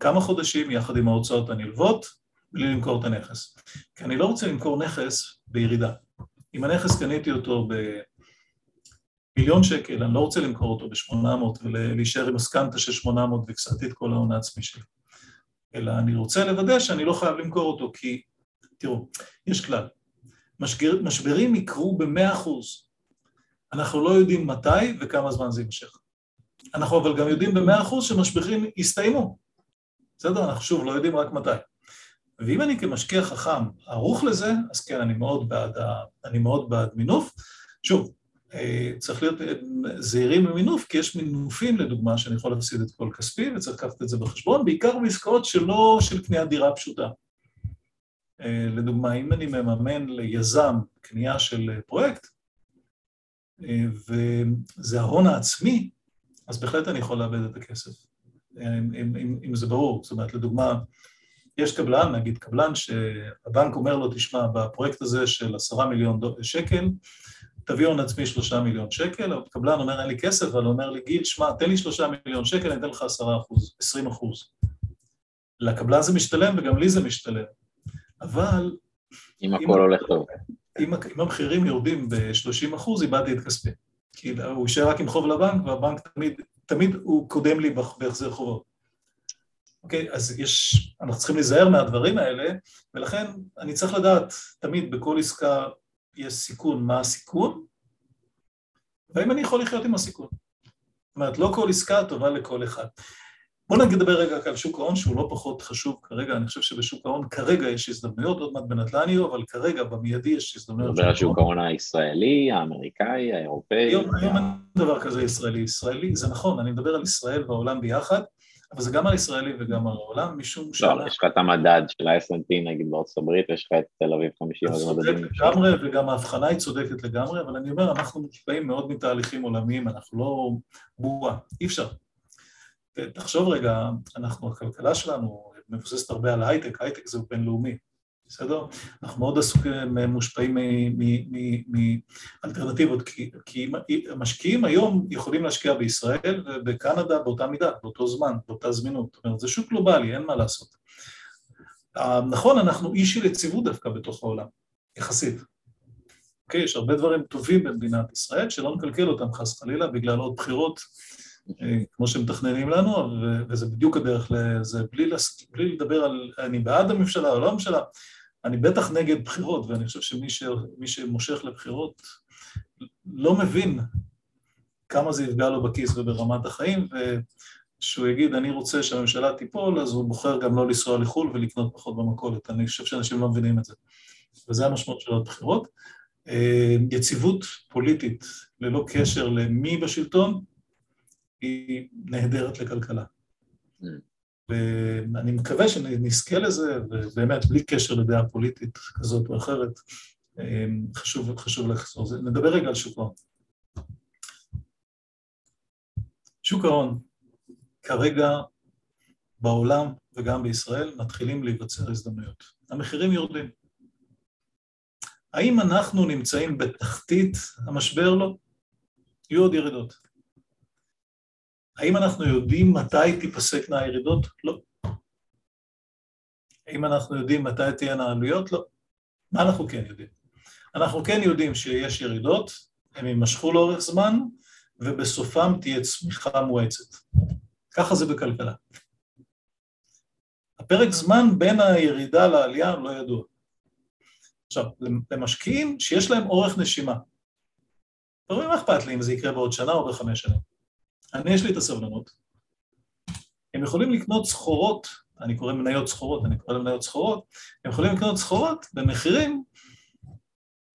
S2: כמה חודשים יחד עם ההוצאות הנלוות, בלי למכור את הנכס. כי אני לא רוצה למכור נכס בירידה. אם הנכס קניתי אותו במיליון שקל, אני לא רוצה למכור אותו ב-800 ולהישאר עם הסקנטה של 800 והפסדתי את כל ההון העצמי שלי. אלא אני רוצה לוודא שאני לא חייב למכור אותו, כי, תראו, יש כלל, משגר, משברים יקרו במאה אחוז. אנחנו לא יודעים מתי וכמה זמן זה יימשך. אנחנו אבל גם יודעים במאה אחוז שמשברים יסתיימו. בסדר? אנחנו שוב לא יודעים רק מתי. ואם אני כמשקיע חכם ערוך לזה, אז כן, אני מאוד בעד, אני מאוד בעד מינוף. שוב, אה, צריך להיות אה, זהירים במינוף, כי יש מינופים, לדוגמה, שאני יכול להפסיד את כל כספי, וצריך לקחת את זה בחשבון, בעיקר בעסקאות שלא של קניית דירה פשוטה. אה, לדוגמה, אם אני מממן ליזם קנייה של פרויקט, וזה ההון העצמי, אז בהחלט אני יכול לאבד את הכסף. אם, אם, אם, זה ברור. זאת אומרת, לדוגמה, יש קבלן, נגיד קבלן, שהבנק אומר לו, תשמע, בפרויקט הזה של עשרה מיליון שקל, תביא הון עצמי שלושה מיליון שקל, הקבלן אומר, אין לי כסף, אבל הוא אומר לי, גיל, שמע, תן לי שלושה מיליון שקל, אני אתן לך עשרה אחוז, עשרים אחוז. לקבלן זה משתלם וגם לי זה משתלם. אבל...
S1: אם הכל הולך טוב.
S2: אם, אם המחירים יורדים ב-30 אחוז, איבדתי את כספי. כי הוא יישאר רק עם חוב לבנק, והבנק תמיד תמיד הוא קודם לי בהחזר חובות. אוקיי, אז יש, אנחנו צריכים להיזהר מהדברים האלה, ולכן אני צריך לדעת, תמיד בכל עסקה יש סיכון, מה הסיכון, והאם אני יכול לחיות עם הסיכון. זאת אומרת, לא כל עסקה טובה לכל אחד. בואו נדבר רגע על שוק ההון, שהוא לא פחות חשוב כרגע, אני חושב שבשוק ההון כרגע יש הזדמנויות, עוד מעט בנדל"ן יהיו, אבל כרגע במיידי יש הזדמנויות.
S1: מדבר על שוק ההון הישראלי, האמריקאי, האירופאי.
S2: היום, אין דבר כזה ישראלי. ישראלי, זה נכון, אני מדבר על ישראל והעולם ביחד, אבל זה גם על ישראלי וגם על העולם, משום
S1: ש... לא, יש לך את המדד של ה-S&P נגיד בארצות הברית, יש לך את תל אביב 50, אז
S2: מדדים. לגמרי, וגם ההבחנה היא צודקת לגמרי, אבל אני אומר, אנחנו מושפעים מאוד מתהליכים עולמיים, אנחנו לא בועה, אי אפשר. תחשוב רגע, אנחנו, הכלכלה שלנו מבוססת הרבה על הייטק, הייטק זה בינלאומי, בסדר? אנחנו מאוד עסוקים, מושפעים מאלטרנטיבות, כי, כי המשקיעים היום יכולים להשקיע בישראל ובקנדה באותה מידה, באותו זמן, באותה זמינות. זאת אומרת, זה שוק גלובלי, אין מה לעשות. נכון, אנחנו אי של יציבות דווקא בתוך העולם, יחסית. אוקיי, יש הרבה דברים טובים במדינת ישראל, שלא נקלקל אותם חס חלילה בגלל עוד בחירות אה, כמו שמתכננים לנו, וזה בדיוק הדרך לזה, בלי, לס... בלי לדבר על אני בעד הממשלה או לא הממשלה, אני בטח נגד בחירות, ואני חושב שמי ש... שמושך לבחירות לא מבין כמה זה יפגע לו בכיס וברמת החיים, וכשהוא יגיד, אני רוצה שהממשלה תיפול, אז הוא בוחר גם לא לנסוע לחו"ל ולקנות פחות במכולת. אני חושב שאנשים לא מבינים את זה. וזה המשמעות של הבחירות. אה, יציבות פוליטית ללא קשר למי בשלטון היא נהדרת לכלכלה. Mm. ואני מקווה שנזכה לזה, ובאמת, בלי קשר לדעה פוליטית כזאת או אחרת, אה, חשוב, חשוב לחזור. נדבר רגע על שוק ההון. שוק ההון, כרגע בעולם וגם בישראל מתחילים להיווצר הזדמנויות. המחירים יורדים. האם אנחנו נמצאים בתחתית המשבר? לא. יהיו עוד ירידות. האם אנחנו יודעים מתי תיפסקנה הירידות? לא. האם אנחנו יודעים מתי תהיינה העלויות? לא. מה אנחנו כן יודעים? אנחנו כן יודעים שיש ירידות, הן יימשכו לאורך זמן, ובסופם תהיה צמיחה מואצת. ככה זה בכלכלה. הפרק זמן בין הירידה לעלייה לא ידוע. עכשיו, למשקיעים שיש להם אורך נשימה, אתה רואה מה אכפת לי אם זה יקרה בעוד שנה או בחמש שנים. אני, יש לי את הסבלנות. הם יכולים לקנות סחורות, אני קורא מניות סחורות, אני קורא למניות סחורות, הם יכולים לקנות סחורות במחירים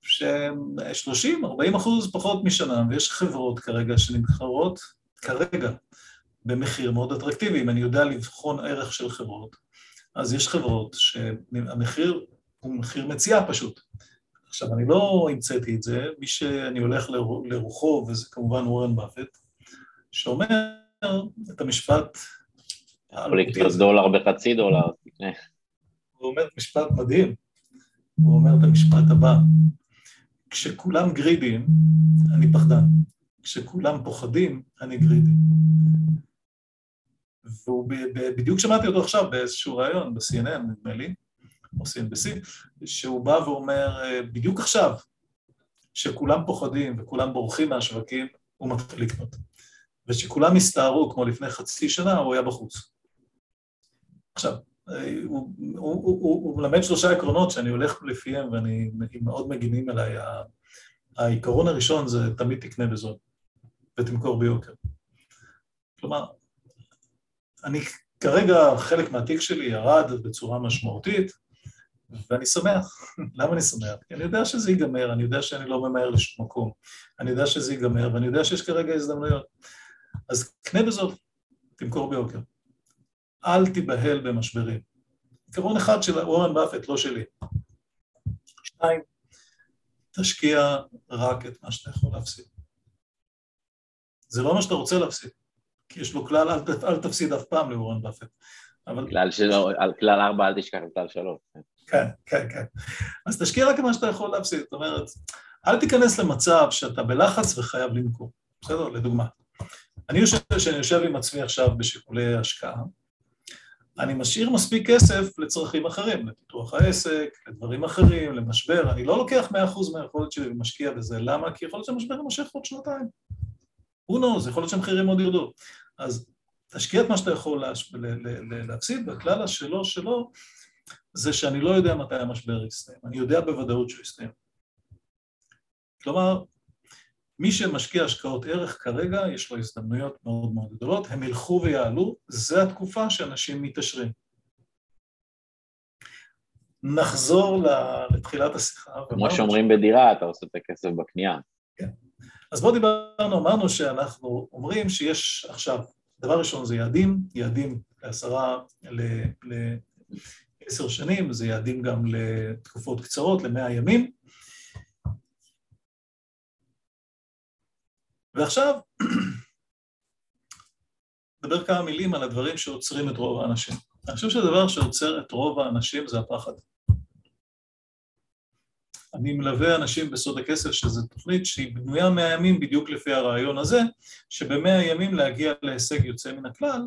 S2: שהם 30-40 אחוז פחות משנה, ויש חברות כרגע שנמכרות כרגע במחיר מאוד אטרקטיבי, אם אני יודע לבחון ערך של חברות, אז יש חברות שהמחיר הוא מחיר מציאה פשוט. עכשיו, אני לא המצאתי את זה, מי שאני הולך לרוחו, וזה כמובן וורן באפט, שאומר את המשפט...
S1: יכול לקנות דולר בחצי דולר.
S2: הוא אומר משפט מדהים, הוא אומר את המשפט הבא, כשכולם גרידים, אני פחדן, כשכולם פוחדים, אני גרידי. והוא בדיוק שמעתי אותו עכשיו באיזשהו ראיון, ב-CNN נדמה לי, או CNBC, שהוא בא ואומר, בדיוק עכשיו, שכולם פוחדים וכולם בורחים מהשווקים, הוא מתחיל לקנות. ושכולם הסתערו כמו לפני חצי שנה, הוא היה בחוץ. עכשיו, הוא, הוא, הוא, הוא מלמד שלושה עקרונות שאני הולך לפיהם ואני מאוד מגינים אליי. העיקרון הראשון זה תמיד תקנה בזול ותמכור ביוקר. כלומר, אני כרגע, חלק מהתיק שלי ירד בצורה משמעותית, ואני שמח. למה אני שמח? כי אני יודע שזה ייגמר, אני יודע שאני לא ממהר לשום מקום, אני יודע שזה ייגמר, ואני יודע שיש כרגע הזדמנויות. אז קנה בזאת, תמכור ביוקר. אל תיבהל במשברים. עיקרון אחד של אורן באפט, לא שלי. שתיים, תשקיע רק את מה שאתה יכול להפסיד. זה לא מה שאתה רוצה להפסיד, כי יש לו כלל, אל, אל תפסיד אף פעם לאורן באפט.
S1: אבל... כלל שלו, על כלל ארבע אל תשכח את כלל שלוש.
S2: כן, כן, כן. אז תשקיע רק מה שאתה יכול להפסיד, זאת אומרת, אל תיכנס למצב שאתה בלחץ וחייב למכור, בסדר? לדוגמה. אני חושב שאני יושב עם עצמי עכשיו בשיקולי השקעה, אני משאיר מספיק כסף לצרכים אחרים, לפיתוח העסק, לדברים אחרים, למשבר, אני לא לוקח 100% מהיכולת שלי ומשקיע בזה, למה? כי יכול להיות שהמשבר יימשך עוד שנתיים. who knows, יכול להיות שהמחירים עוד ירדו. אז תשקיע את מה שאתה יכול להש... להפסיד, והכלל השלו שלו זה שאני לא יודע מתי המשבר יסתיים, אני יודע בוודאות שהוא יסתיים. כלומר, מי שמשקיע השקעות ערך כרגע, יש לו הזדמנויות מאוד מאוד גדולות, הם ילכו ויעלו, זה התקופה שאנשים מתעשרים. נחזור לתחילת השיחה.
S1: כמו שאומרים. בדירה, אתה עושה את הכסף בקנייה.
S2: כן. אז בואו דיברנו, אמרנו שאנחנו אומרים שיש עכשיו, דבר ראשון זה יעדים, יעדים לעשרה, לעשר שנים, זה יעדים גם לתקופות קצרות, למאה ימים. ועכשיו, נדבר כמה מילים על הדברים שעוצרים את רוב האנשים. אני חושב שהדבר שעוצר את רוב האנשים זה הפחד. אני מלווה אנשים בסוד הכסף, שזו תוכנית שהיא בנויה מהימים בדיוק לפי הרעיון הזה, שבמאה ימים להגיע להישג יוצא מן הכלל,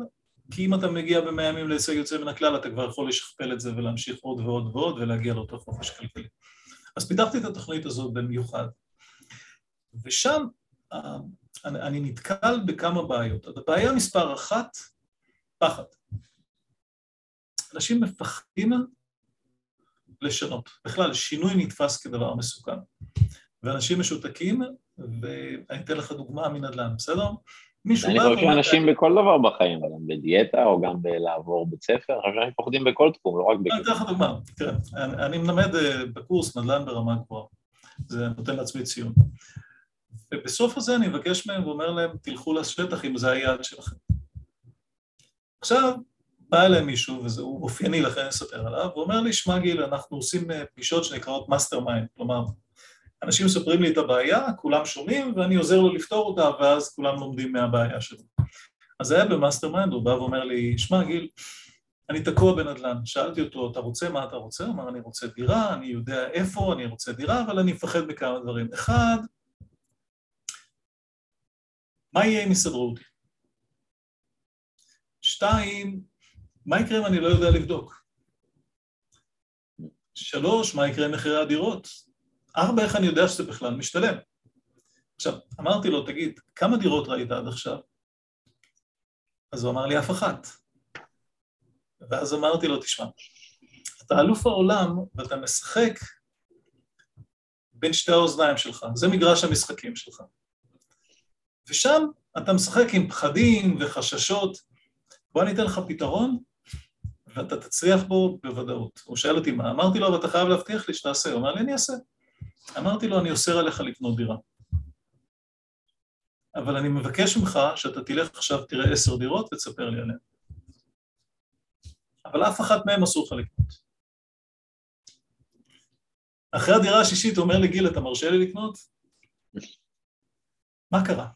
S2: כי אם אתה מגיע במאה ימים להישג יוצא מן הכלל, אתה כבר יכול לשכפל את זה ולהמשיך עוד ועוד ועוד ולהגיע לאותו חופש כלכלי. אז פיתחתי את התוכנית הזאת במיוחד. ושם אני, אני נתקל בכמה בעיות. הבעיה מספר אחת, פחד. אנשים מפחדים לשנות. בכלל, שינוי נתפס כדבר מסוכן. ואנשים משותקים ואני אתן לך דוגמה מנדל"ן, בסדר? מישהו
S1: אני חושב שאנשים בכל דבר בחיים, גם בדיאטה או גם בלעבור בית ספר, אני חושב שהם פוחדים בכל תחום, לא רק
S2: בכלל. אני אתן לך דוגמה, תראה, אני מלמד אה, בקורס נדל"ן ברמה גבוהה, זה נותן לעצמי ציון. ובסוף הזה אני מבקש מהם ואומר להם, תלכו לשטח אם זה היעד שלכם. עכשיו, בא אליהם מישהו, וזה אופייני לכן אני אספר עליו, ואומר לי, שמע גיל, אנחנו עושים אה, פגישות שנקראות mastermind, כלומר, אנשים מספרים לי את הבעיה, כולם שומעים, ואני עוזר לו לפתור אותה, ואז כולם לומדים מהבעיה שלו. אז היה ב mastermind, הוא בא ואומר לי, שמע גיל, אני תקוע בנדל"ן. שאלתי אותו, אתה רוצה, מה אתה רוצה? הוא אמר, אני רוצה דירה, אני יודע איפה, אני רוצה דירה, אבל אני מפחד מכמה דברים. אחד, מה יהיה אם יסדרו אותי? שתיים, מה יקרה אם אני לא יודע לבדוק? שלוש, מה יקרה עם מחירי הדירות? ארבע, איך אני יודע שזה בכלל משתלם? עכשיו, אמרתי לו, תגיד, כמה דירות ראית עד עכשיו? אז הוא אמר לי, אף אחת. ואז אמרתי לו, תשמע, אתה אלוף העולם ואתה משחק בין שתי האוזניים שלך, זה מגרש המשחקים שלך. ושם אתה משחק עם פחדים וחששות. בוא אני אתן לך פתרון, ואתה תצליח בו בוודאות. הוא שאל אותי מה, אמרתי לו, אבל אתה חייב להבטיח לי שתעשה. הוא אמר לי, אני אעשה. אמרתי לו, אני אוסר עליך לקנות דירה. אבל אני מבקש ממך שאתה תלך עכשיו, תראה עשר דירות ותספר לי עליהן. אבל אף אחת מהן אסור לך לקנות. אחרי הדירה השישית הוא אומר לי, גיל, אתה מרשה לי לקנות? מה קרה?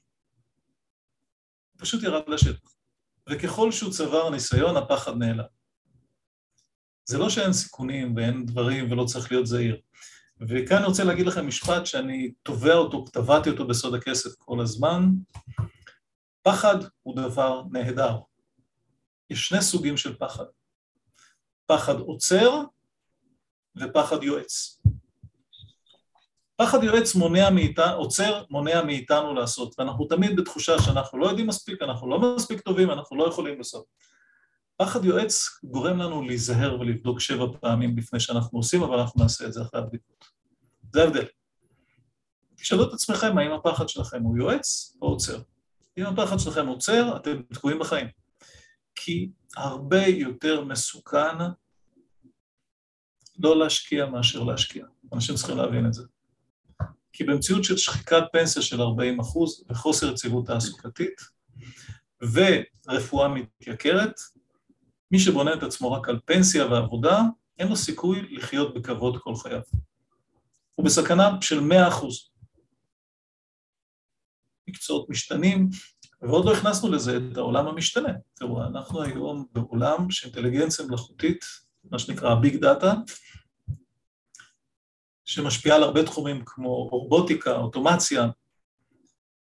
S2: פשוט ירד לשטח. וככל שהוא צבר ניסיון, הפחד נעלם. זה לא שאין סיכונים ואין דברים ולא צריך להיות זהיר. וכאן אני רוצה להגיד לכם משפט שאני תובע אותו, טבעתי אותו בסוד הכסף כל הזמן. פחד הוא דבר נהדר. יש שני סוגים של פחד. פחד עוצר ופחד יועץ. פחד יועץ מונע מאיתנו, עוצר, מונע מאיתנו לעשות, ואנחנו תמיד בתחושה שאנחנו לא יודעים מספיק, אנחנו לא מספיק טובים, אנחנו לא יכולים לעשות. פחד יועץ גורם לנו להיזהר ולבדוק שבע פעמים לפני שאנחנו עושים, אבל אנחנו נעשה את זה אחרי הבדיקות. זה ההבדל. תשאלו את עצמכם האם הפחד שלכם הוא יועץ או עוצר. אם הפחד שלכם עוצר, אתם תקועים בחיים. כי הרבה יותר מסוכן לא להשקיע מאשר להשקיע. אנשים צריכים להבין את זה. כי במציאות של שחיקת פנסיה של 40 אחוז וחוסר יציבות תעסוקתית ורפואה מתייקרת, מי שבונה את עצמו רק על פנסיה ועבודה, אין לו סיכוי לחיות בכבוד כל חייו. הוא בסכנה של 100 אחוז. מקצועות משתנים, ועוד לא הכנסנו לזה את העולם המשתנה. תראו, אנחנו היום בעולם שאינטליגנציה מלאכותית, מה שנקרא ביג דאטה, שמשפיעה על הרבה תחומים כמו רובוטיקה, אוטומציה,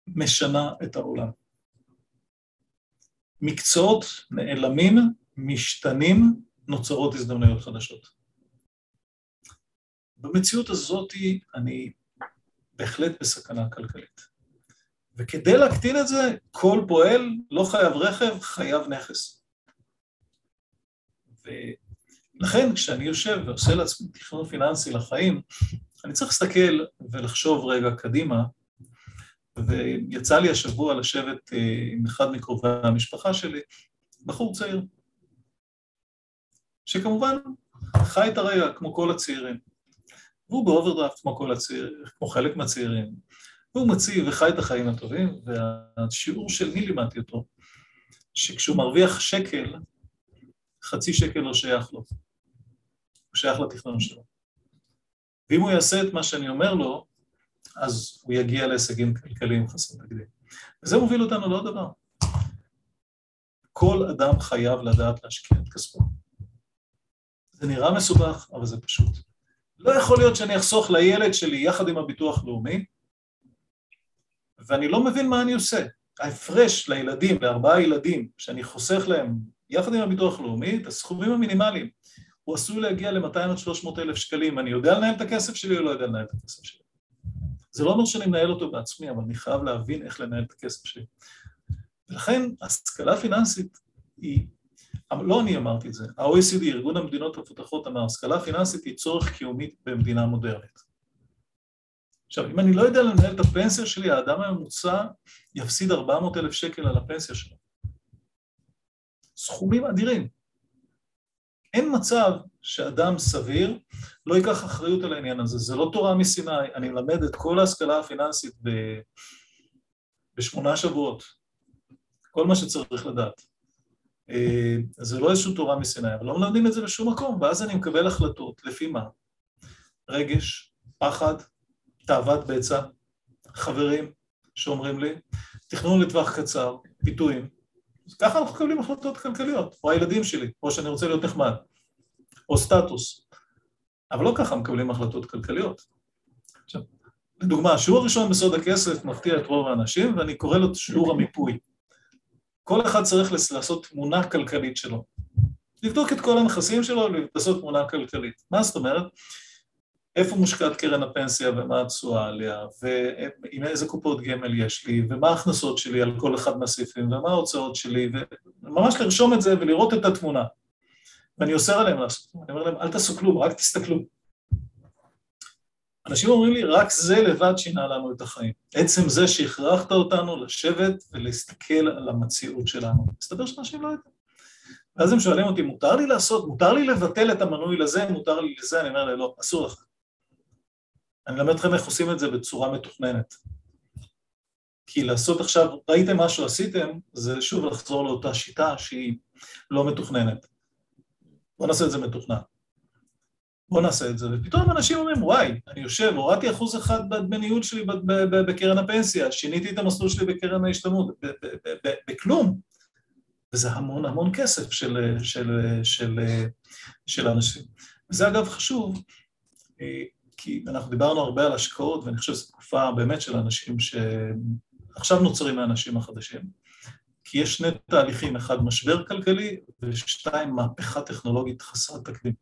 S2: משנה את העולם. מקצועות נעלמים, משתנים, נוצרות הזדמנויות חדשות. במציאות הזאת אני בהחלט בסכנה כלכלית. וכדי להקטין את זה, כל פועל לא חייב רכב, חייב נכס. ולכן כשאני יושב ועושה לעצמי תכנון פיננסי לחיים, אני צריך להסתכל ולחשוב רגע קדימה, ויצא לי השבוע לשבת אה, עם אחד מקרובי המשפחה שלי, בחור צעיר, שכמובן חי את הרגע כמו כל הצעירים. והוא באוברדרפט כמו כל הצעירים, כמו חלק מהצעירים. והוא מציב וחי את החיים הטובים, והשיעור של מי לימדתי אותו, שכשהוא מרוויח שקל, חצי שקל לא שייך לו. הוא שייך לתכנון שלו. ואם הוא יעשה את מה שאני אומר לו, אז הוא יגיע להישגים כלכליים חסרי תקדים. וזה מוביל אותנו לעוד דבר. כל אדם חייב לדעת להשקיע את כספו. זה נראה מסובך, אבל זה פשוט. לא יכול להיות שאני אחסוך לילד שלי יחד עם הביטוח לאומי, ואני לא מבין מה אני עושה. ההפרש לילדים, לארבעה ילדים, שאני חוסך להם יחד עם הביטוח לאומי, את הסכומים המינימליים, הוא עשוי להגיע ל-200 עד 300 אלף שקלים. אני יודע לנהל את הכסף שלי או לא יודע לנהל את הכסף שלי? זה לא אומר שאני מנהל אותו בעצמי, אבל אני חייב להבין איך לנהל את הכסף שלי. ולכן השכלה פיננסית היא, לא אני אמרתי את זה, ה-OECD, ארגון המדינות המפותחות אמר, השכלה פיננסית היא צורך קיומי במדינה מודרנית. עכשיו, אם אני לא יודע לנהל את הפנסיה שלי, האדם הממוצע יפסיד 400 אלף שקל על הפנסיה שלו. סכומים אדירים. אין מצב שאדם סביר לא ייקח אחריות על העניין הזה. זה לא תורה מסיני, אני מלמד את כל ההשכלה הפיננסית ב... בשמונה שבועות. כל מה שצריך לדעת. אה, זה לא איזושהי תורה מסיני, אבל לא מלמדים את זה בשום מקום, ואז אני מקבל החלטות, לפי מה? רגש, פחד, תאוות בצע, חברים שאומרים לי, תכנון לטווח קצר, פיתויים. ככה אנחנו מקבלים החלטות כלכליות, או הילדים שלי, או שאני רוצה להיות נחמד, או סטטוס. אבל לא ככה מקבלים החלטות כלכליות. עכשיו, לדוגמה, השיעור הראשון בסוד הכסף מפתיע את רוב האנשים, ואני קורא לו שיעור המיפוי. כל אחד צריך לעשות תמונה כלכלית שלו. לבדוק את כל הנכסים שלו, לעשות תמונה כלכלית. מה זאת אומרת? איפה מושקעת קרן הפנסיה ומה התשואה עליה, ועם איזה קופות גמל יש לי, ומה ההכנסות שלי על כל אחד מהסעיפים, ומה ההוצאות שלי, וממש לרשום את זה ולראות את התמונה. ואני אוסר עליהם לעשות, אני אומר להם, אל תעשו כלום, רק תסתכלו. אנשים אומרים לי, רק זה לבד שינה לנו את החיים. עצם זה שהכרחת אותנו לשבת ולהסתכל על המציאות שלנו. מסתבר שאנשים לא יודעים. ואז הם שואלים אותי, מותר לי לעשות, מותר לי לבטל את המנוי לזה, מותר לי לזה, אני אומר להם, לא, אסור לך. אני אלמד אתכם איך עושים את זה בצורה מתוכננת. כי לעשות עכשיו, ראיתם מה שעשיתם, זה שוב לחזור לאותה שיטה שהיא לא מתוכננת. בואו נעשה את זה מתוכנן. בואו נעשה את זה, ופתאום אנשים אומרים, וואי, אני יושב, הורדתי אחוז אחד בדמי ניהול שלי בקרן הפנסיה, שיניתי את המסלול שלי בקרן ההשתלמות, בכלום. וזה המון המון כסף של, של, של, של אנשים. וזה אגב חשוב, אה, כי אנחנו דיברנו הרבה על השקעות, ואני חושב שזו תקופה באמת של אנשים שעכשיו נוצרים מהאנשים החדשים. כי יש שני תהליכים, אחד משבר כלכלי, ושתיים מהפכה טכנולוגית חסרת תקדים.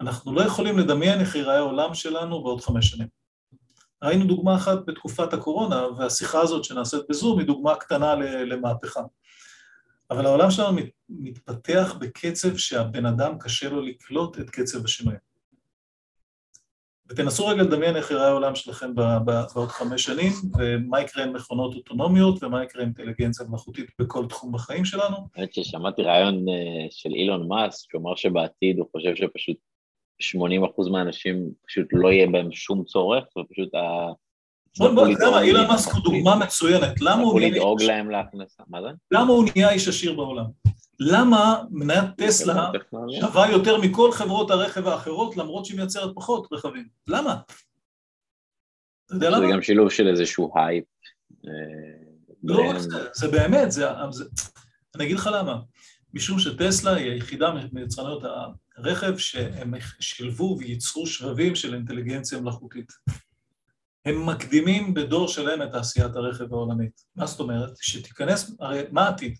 S2: אנחנו לא יכולים לדמיין איך ייראה העולם שלנו בעוד חמש שנים. ראינו דוגמה אחת בתקופת הקורונה, והשיחה הזאת שנעשית בזום היא דוגמה קטנה למהפכה. אבל העולם שלנו מתפתח בקצב שהבן אדם קשה לו לקלוט את קצב השינויים. ותנסו רגע לדמיין איך יראה העולם שלכם בעוד חמש שנים, ומה יקרה עם מכונות אוטונומיות, ומה יקרה עם אינטליגנציה מלאכותית בכל תחום בחיים שלנו.
S1: האמת ששמעתי רעיון אה, של אילון מאסק, שאומר שבעתיד הוא חושב שפשוט 80% מהאנשים פשוט לא יהיה בהם שום צורך, ופשוט ה...
S2: בוא, בוא, אתה יודע מה, אילון מאסק הוא דוגמה מצוינת. למה הוא
S1: נהיה... לדאוג להם להכנסה, מה זה?
S2: למה הוא נהיה איש עשיר בעולם? למה מניית טסלה שווה יותר מכל חברות הרכב האחרות, למרות שהיא מייצרת פחות רכבים? למה?
S1: אתה יודע למה? זה גם שילוב של איזשהו הייפ. אה,
S2: לא רק זה, זה באמת, זה... אני אגיד לך למה. משום שטסלה היא היחידה מיצרניות הרכב שהם שילבו וייצרו שבבים של אינטליגנציה מלאכותית. הם מקדימים בדור שלם את תעשיית הרכב העולמית. מה זאת אומרת? שתיכנס, הרי מה העתיד?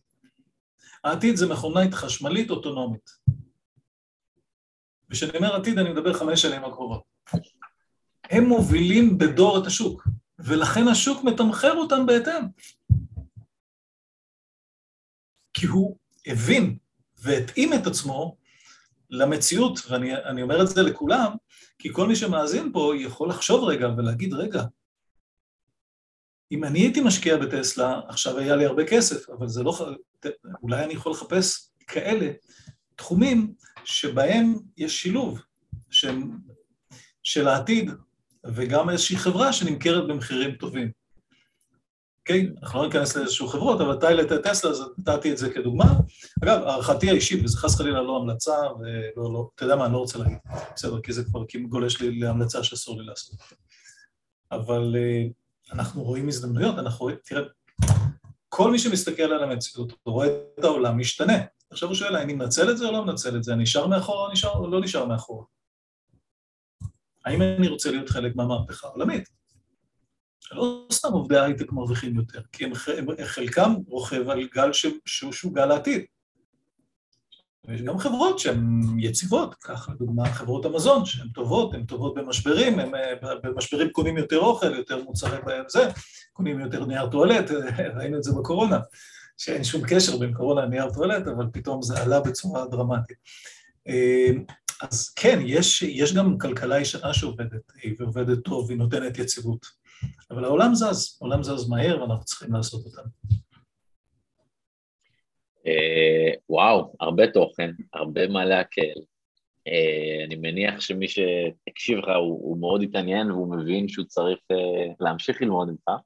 S2: העתיד זה מכונית חשמלית אוטונומית. וכשאני אומר עתיד, אני מדבר חמש שנים הקרובות. הם מובילים בדור את השוק, ולכן השוק מתמחר אותם בהתאם. כי הוא הבין והתאים את עצמו למציאות, ואני אומר את זה לכולם, כי כל מי שמאזין פה יכול לחשוב רגע ולהגיד, רגע, אם אני הייתי משקיע בטסלה, עכשיו היה לי הרבה כסף, אבל זה לא... אולי אני יכול לחפש כאלה תחומים שבהם יש שילוב שהם, של העתיד, וגם איזושהי חברה שנמכרת במחירים טובים. אוקיי? אנחנו לא ניכנס לאיזשהו חברות, אבל את טסלה, אז נתתי את זה כדוגמה. אגב, הערכתי האישית, וזה חס חלילה לא המלצה, ולא, לא, אתה יודע מה, אני לא רוצה להגיד, בסדר, כי זה כבר גולש לי להמלצה שאסור לי לעשות. אבל אה, אנחנו רואים הזדמנויות, אנחנו רואים, תראה, כל מי שמסתכל על המציאות, רואה את העולם משתנה. עכשיו הוא שואל, אני מנצל את זה או לא מנצל את זה? אני נשאר מאחורה או לא נשאר מאחורה? האם אני רוצה להיות חלק מהמהפכה העולמית? לא סתם עובדי הייטק מרוויחים יותר, כי הם, הם, חלקם רוכב על גל שהוא, שהוא גל העתיד. ויש גם חברות שהן יציבות, ככה לדוגמה חברות המזון, שהן טובות, הן טובות במשברים, הן אה, במשברים קונים יותר אוכל, יותר מוצרי בהם זה, קונים יותר נייר טואלט, ראינו את זה בקורונה, שאין שום קשר בין קורונה לנייר טואלט, אבל פתאום זה עלה בצורה דרמטית. אה, אז כן, יש, יש גם כלכלה ישנה שעובדת, ועובדת טוב, היא נותנת יציבות. אבל העולם זז, העולם זז מהר ואנחנו צריכים לעשות אותם.
S1: אה, וואו, הרבה תוכן, הרבה מה להקל. אה, אני מניח שמי שהקשיב לך הוא, הוא מאוד התעניין והוא מבין שהוא צריך אה, להמשיך ללמוד ממך.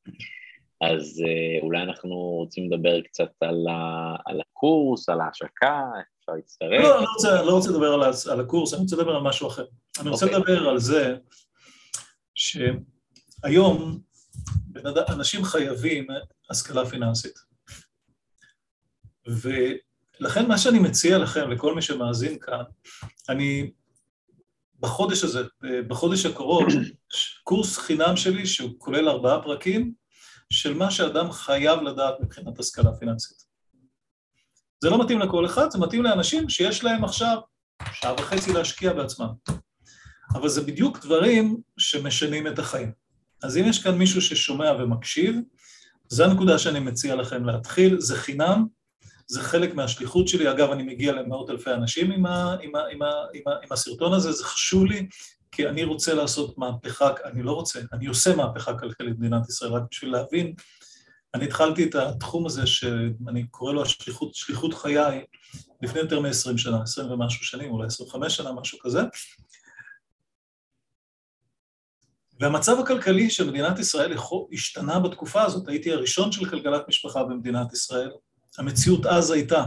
S1: אז אולי אנחנו רוצים לדבר קצת על, ה, על הקורס, על ההשקה, אפשר להצטרף.
S2: לא, אני לא רוצה, לא רוצה לדבר על, על הקורס, אני רוצה לדבר על משהו אחר. אני רוצה okay. אוקיי. לדבר על זה שהיום אנשים חייבים השכלה פיננסית. ולכן מה שאני מציע לכם, לכל מי שמאזין כאן, אני בחודש הזה, בחודש הקרוב, קורס חינם שלי שהוא כולל ארבעה פרקים של מה שאדם חייב לדעת מבחינת השכלה פיננסית. זה לא מתאים לכל אחד, זה מתאים לאנשים שיש להם עכשיו שעה וחצי להשקיע בעצמם. אבל זה בדיוק דברים שמשנים את החיים. אז אם יש כאן מישהו ששומע ומקשיב, זו הנקודה שאני מציע לכם להתחיל, זה חינם, זה חלק מהשליחות שלי, אגב אני מגיע למאות אלפי אנשים עם, ה, עם, ה, עם, ה, עם, ה, עם הסרטון הזה, זה חשוב לי, כי אני רוצה לעשות מהפכה, אני לא רוצה, אני עושה מהפכה כלכלית במדינת ישראל, רק בשביל להבין, אני התחלתי את התחום הזה שאני קורא לו השליחות, שליחות חיי, לפני יותר מ-20 שנה, 20 ומשהו שנים, אולי 25 שנה, משהו כזה, והמצב הכלכלי של מדינת ישראל השתנה בתקופה הזאת, הייתי הראשון של כלכלת משפחה במדינת ישראל, המציאות אז הייתה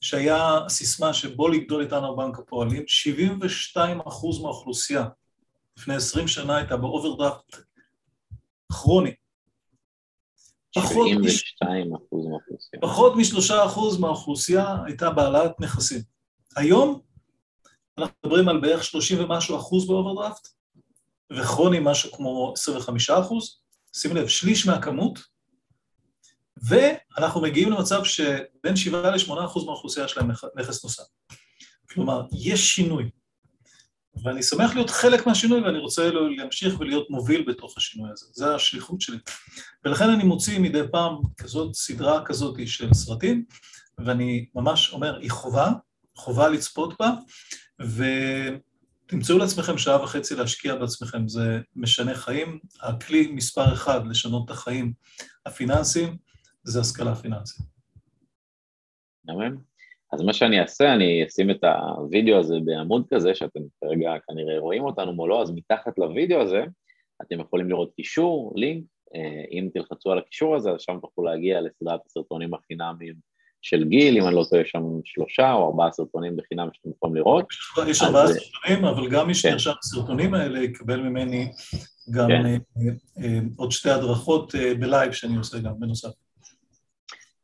S2: שהיה סיסמה שבוא לגדול איתנו בנק הפועלים, 72 אחוז מהאוכלוסייה לפני 20 שנה הייתה באוברדרפט כרוני.
S1: 72 אחוז מהאוכלוסייה.
S2: פחות משלושה אחוז מהאוכלוסייה הייתה בעלת נכסים. היום אנחנו מדברים על בערך 30 ומשהו אחוז באוברדרפט, וכרוני משהו כמו 25 אחוז, שימו לב, שליש מהכמות, ואנחנו מגיעים למצב שבין 7 ל-8 אחוז מהאוכלוסייה שלהם נכס נוסף. כלומר, יש שינוי. ואני שמח להיות חלק מהשינוי ואני רוצה להמשיך ולהיות מוביל בתוך השינוי הזה, זה השליחות שלי. ולכן אני מוציא מדי פעם כזאת, סדרה כזאת של סרטים, ואני ממש אומר, היא חובה, חובה לצפות בה, ותמצאו לעצמכם שעה וחצי להשקיע בעצמכם, זה משנה חיים. הכלי מספר אחד לשנות את החיים הפיננסיים זה השכלה פיננסית.
S1: אמן. אז מה שאני אעשה, אני אשים את הוידאו הזה בעמוד כזה, שאתם כרגע כנראה רואים אותנו מולו, אז מתחת לוידאו הזה אתם יכולים לראות קישור, לינק, אה, אם תלחצו על הקישור הזה, אז שם תוכלו להגיע לסדרת הסרטונים החינמיים של גיל, אם אני לא טועה, שם שלושה או ארבעה סרטונים בחינם שאתם יכולים לראות.
S2: יש ארבעה אה, סרטונים, אבל גם מי שנרשם בסרטונים האלה יקבל ממני גם כן. אה, עוד שתי הדרכות בלייב שאני עושה גם בנוסף.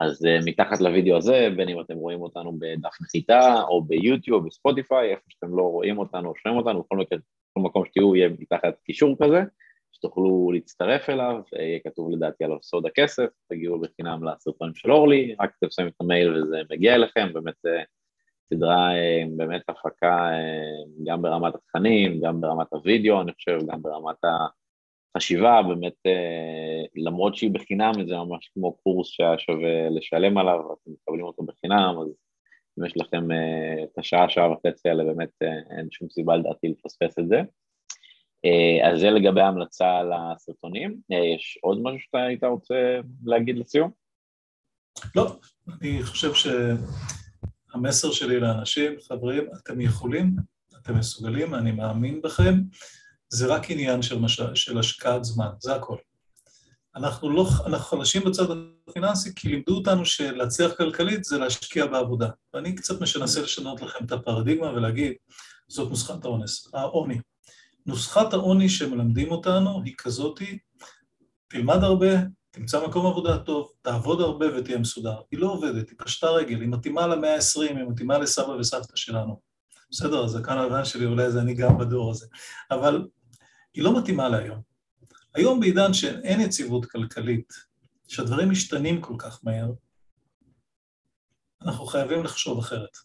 S1: אז מתחת לוידאו הזה, בין אם אתם רואים אותנו בדף נחיתה, או ביוטיוב, בספוטיפיי, איפה שאתם לא רואים אותנו או שומעים אותנו, בכל מקום שתהיו יהיה מתחת קישור כזה, שתוכלו להצטרף אליו, אה, יהיה כתוב לדעתי על סוד הכסף, תגיעו בחינם לסרטונים של אורלי, רק אתם שמים את המייל וזה מגיע אליכם, באמת אה, סדרה, באמת הפקה גם ברמת התכנים, גם ברמת הוידאו, אני חושב, גם ברמת ה... חשיבה, באמת, אה, למרות שהיא בחינם, זה ממש כמו קורס שהיה שווה לשלם עליו, אתם מקבלים אותו בחינם, אז אם יש לכם אה, את השעה, שעה וחצי האלה, באמת אה, אין שום סיבה לדעתי לפספס את זה. אז זה לגבי ההמלצה על הסרטונים. יש עוד משהו שאתה היית רוצה להגיד לסיום?
S2: לא, אני חושב שהמסר שלי לאנשים, חברים, אתם יכולים, אתם מסוגלים, אני מאמין בכם. זה רק עניין של, מש... של השקעת זמן, זה הכל. אנחנו לא, אנחנו חלשים בצד הפיננסי כי לימדו אותנו שלהצליח כלכלית זה להשקיע בעבודה. ואני קצת מנסה לשנות לכם את הפרדיגמה ולהגיד, זאת נוסחת האונס, העוני. נוסחת העוני שמלמדים אותנו היא כזאתי, תלמד הרבה, תמצא מקום עבודה טוב, תעבוד הרבה ותהיה מסודר. היא לא עובדת, היא פשטה רגל, היא מתאימה למאה ה-20, היא מתאימה לסבא וסבתא שלנו. בסדר, כאן ההבנה שלי, אולי זה אני גם בדור הזה. אבל היא לא מתאימה להיום. היום בעידן שאין יציבות כלכלית, שהדברים משתנים כל כך מהר, אנחנו חייבים לחשוב אחרת.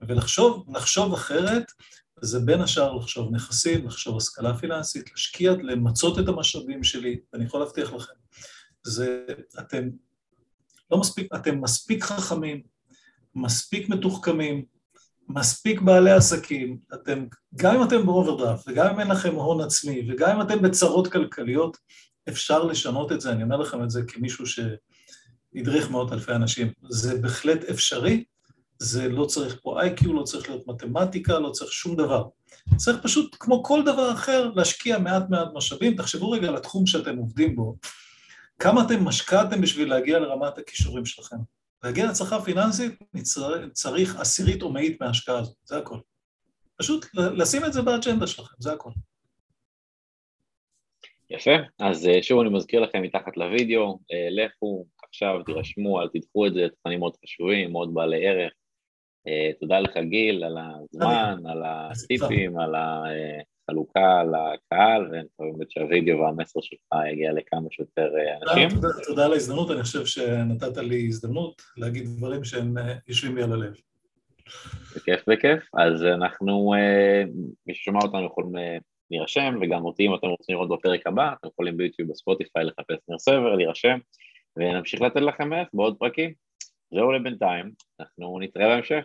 S2: ולחשוב, לחשוב אחרת זה בין השאר לחשוב נכסים, לחשוב השכלה פיננסית, להשקיע, למצות את המשאבים שלי, ואני יכול להבטיח לכם, זה, אתם לא מספיק, אתם מספיק חכמים, מספיק מתוחכמים, מספיק בעלי עסקים, אתם, גם אם אתם באוברדרפט, וגם אם אין לכם הון עצמי, וגם אם אתם בצרות כלכליות, אפשר לשנות את זה, אני אומר לכם את זה כמישהו שהדריך מאות אלפי אנשים. זה בהחלט אפשרי, זה לא צריך פה IQ, לא צריך להיות מתמטיקה, לא צריך שום דבר. צריך פשוט, כמו כל דבר אחר, להשקיע מעט מעט משאבים. תחשבו רגע על התחום שאתם עובדים בו, כמה אתם משקעתם בשביל להגיע לרמת הכישורים שלכם. להגיע להצלחה פיננסית, צריך עשירית או מאית מההשקעה הזאת, זה הכל. פשוט לשים את זה באג'נדה שלכם, זה הכל.
S1: יפה, אז אה, שוב אני מזכיר לכם מתחת לוידאו, אה, לכו עכשיו, תירשמו, אל תדחו את זה, תכנים מאוד חשובים, מאוד בעלי ערך. אה, תודה לך גיל על הזמן, על הטיפים, על החלוקה לקהל, ואני מקווה שהווידאו והמסר שלך יגיע לכמה שיותר אנשים.
S2: תודה, תודה על ההזדמנות, אני חושב שנתת לי הזדמנות להגיד דברים שהם יושבים לי על הלב.
S1: בכיף בכיף, אז אנחנו, מי ששומע אותנו יכולים להירשם, וגם אותי אם אתם רוצים לראות בפרק הבא, אתם יכולים ביוטיוב, בספוטיפיי לחפש ניר סבר, להירשם, ונמשיך לתת לכם ערך בעוד פרקים. זהו לבינתיים, אנחנו נתראה בהמשך.